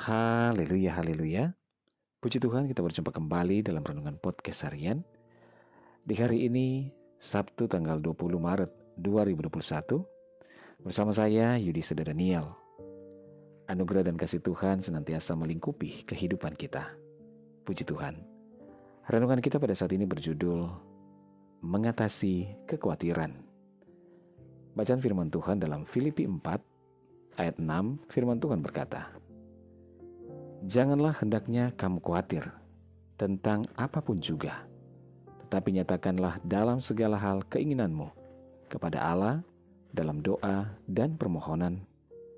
Haleluya, haleluya. Puji Tuhan kita berjumpa kembali dalam Renungan Podcast Harian. Di hari ini, Sabtu tanggal 20 Maret 2021, bersama saya Yudi Seda Daniel. Anugerah dan kasih Tuhan senantiasa melingkupi kehidupan kita. Puji Tuhan. Renungan kita pada saat ini berjudul Mengatasi Kekhawatiran. Bacaan firman Tuhan dalam Filipi 4 ayat 6 firman Tuhan berkata, Janganlah hendaknya kamu khawatir tentang apa pun juga, tetapi nyatakanlah dalam segala hal keinginanmu kepada Allah dalam doa dan permohonan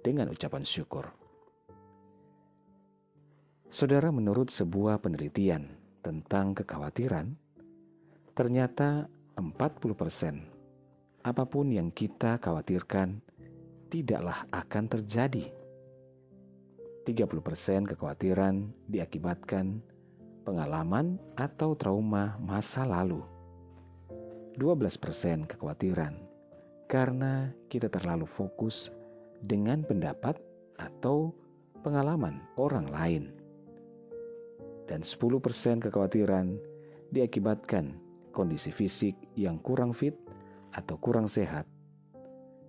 dengan ucapan syukur. Saudara, menurut sebuah penelitian tentang kekhawatiran, ternyata 40% apa pun yang kita khawatirkan tidaklah akan terjadi 30% kekhawatiran diakibatkan pengalaman atau trauma masa lalu. 12% kekhawatiran karena kita terlalu fokus dengan pendapat atau pengalaman orang lain. Dan 10% kekhawatiran diakibatkan kondisi fisik yang kurang fit atau kurang sehat.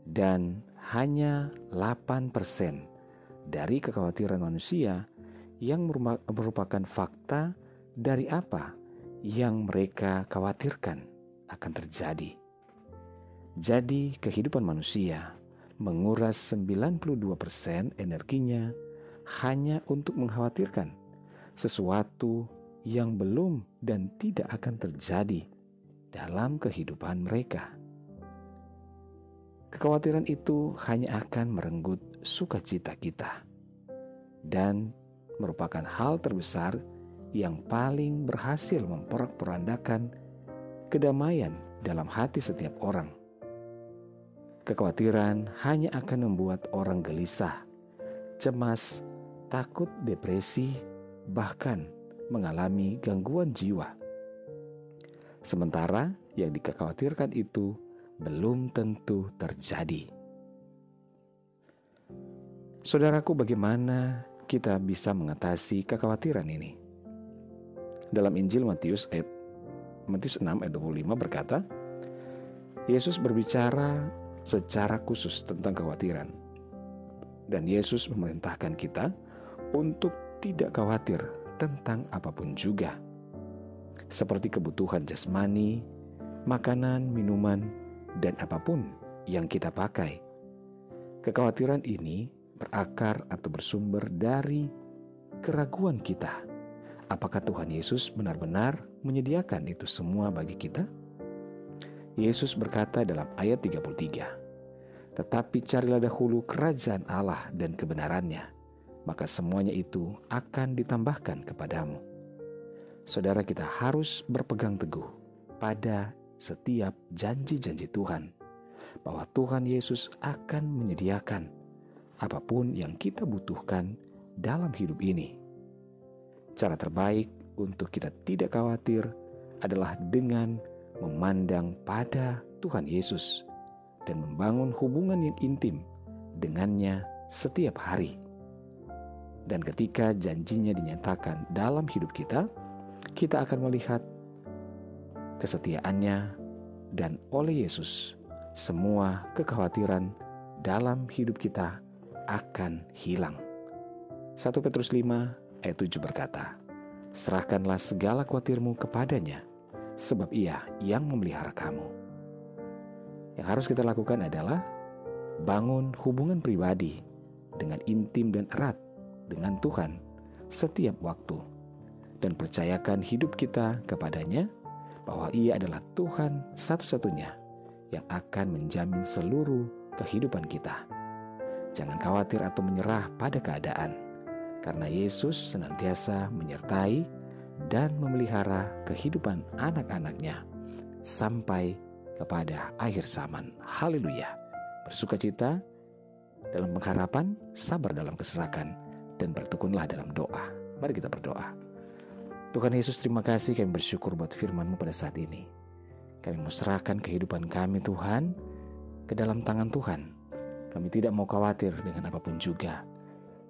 Dan hanya 8% dari kekhawatiran manusia yang merupakan fakta dari apa yang mereka khawatirkan akan terjadi. Jadi kehidupan manusia menguras 92% energinya hanya untuk mengkhawatirkan sesuatu yang belum dan tidak akan terjadi dalam kehidupan mereka. Kekhawatiran itu hanya akan merenggut sukacita kita dan merupakan hal terbesar yang paling berhasil memporak-porandakan kedamaian dalam hati setiap orang. Kekhawatiran hanya akan membuat orang gelisah, cemas, takut, depresi, bahkan mengalami gangguan jiwa. Sementara yang dikhawatirkan itu belum tentu terjadi. Saudaraku, bagaimana kita bisa mengatasi kekhawatiran ini? Dalam Injil Matius ayat Matius 6 ayat 25 berkata, Yesus berbicara secara khusus tentang kekhawatiran. Dan Yesus memerintahkan kita untuk tidak khawatir tentang apa pun juga. Seperti kebutuhan jasmani, makanan, minuman, dan apa pun yang kita pakai. Kekhawatiran ini berakar atau bersumber dari keraguan kita. Apakah Tuhan Yesus benar-benar menyediakan itu semua bagi kita? Yesus berkata dalam ayat 33, Tetapi carilah dahulu kerajaan Allah dan kebenarannya, maka semuanya itu akan ditambahkan kepadamu. Saudara kita harus berpegang teguh pada setiap janji-janji Tuhan bahwa Tuhan Yesus akan menyediakan apa pun yang kita butuhkan dalam hidup ini. Cara terbaik untuk kita tidak khawatir adalah dengan memandang pada Tuhan Yesus dan membangun hubungan yang intim dengannya setiap hari. Dan ketika janjinya dinyatakan dalam hidup kita, kita akan melihat kesetiaannya, dan oleh Yesus, semua kekhawatiran dalam hidup kita akan hilang. 1 Petrus 5 ayat 7 berkata, Serahkanlah segala khawatirmu kepadanya, sebab ia yang memelihara kamu. Yang harus kita lakukan adalah bangun hubungan pribadi dengan intim dan erat dengan Tuhan setiap waktu dan percayakan hidup kita kepadanya bahwa Ia adalah Tuhan satu-satunya yang akan menjamin seluruh kehidupan kita. Jangan khawatir atau menyerah pada keadaan, karena Yesus senantiasa menyertai dan memelihara kehidupan anak-anaknya sampai kepada akhir zaman. Haleluya! Bersukacita dalam pengharapan, sabar dalam kesesakan, dan bertekunlah dalam doa. Mari kita berdoa. Tuhan Yesus terima kasih kami bersyukur buat firman-Mu pada saat ini. Kami mau serahkan kehidupan kami Tuhan ke dalam tangan Tuhan. Kami tidak mau khawatir dengan apa pun juga.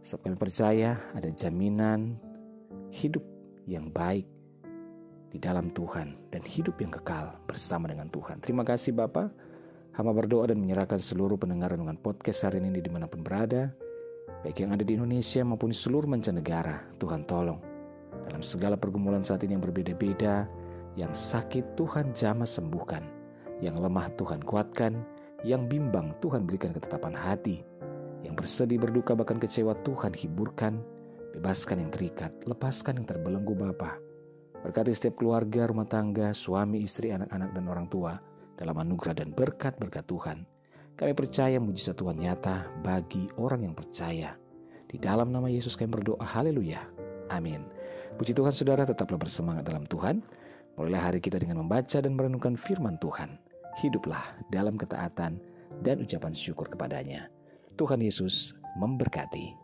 Sebab kami percaya ada jaminan hidup yang baik di dalam Tuhan dan hidup yang kekal bersama dengan Tuhan. Terima kasih Bapak. Hamba berdoa dan menyerahkan seluruh pendengar dengan podcast hari ini di mana pun berada, baik yang ada di Indonesia maupun di seluruh mancanegara. Tuhan tolong dalam segala pergumulan saat ini yang berbeda-beda, yang sakit Tuhan jamah sembuhkan, yang lemah Tuhan kuatkan, yang bimbang Tuhan berikan ketetapan hati, yang bersedih berduka bahkan kecewa Tuhan hiburkan, bebaskan yang terikat, lepaskan yang terbelenggu Bapa. Berkati setiap keluarga, rumah tangga, suami, istri, anak-anak, dan orang tua, dalam anugerah dan berkat-berkat Tuhan. Kami percaya mujizat Tuhan nyata bagi orang yang percaya. Di dalam nama Yesus kami berdoa, haleluya. Amin. Puji Tuhan saudara tetaplah bersemangat dalam Tuhan. Mulailah hari kita dengan membaca dan merenungkan firman Tuhan. Hiduplah dalam ketaatan dan ucapan syukur kepadanya. Tuhan Yesus memberkati.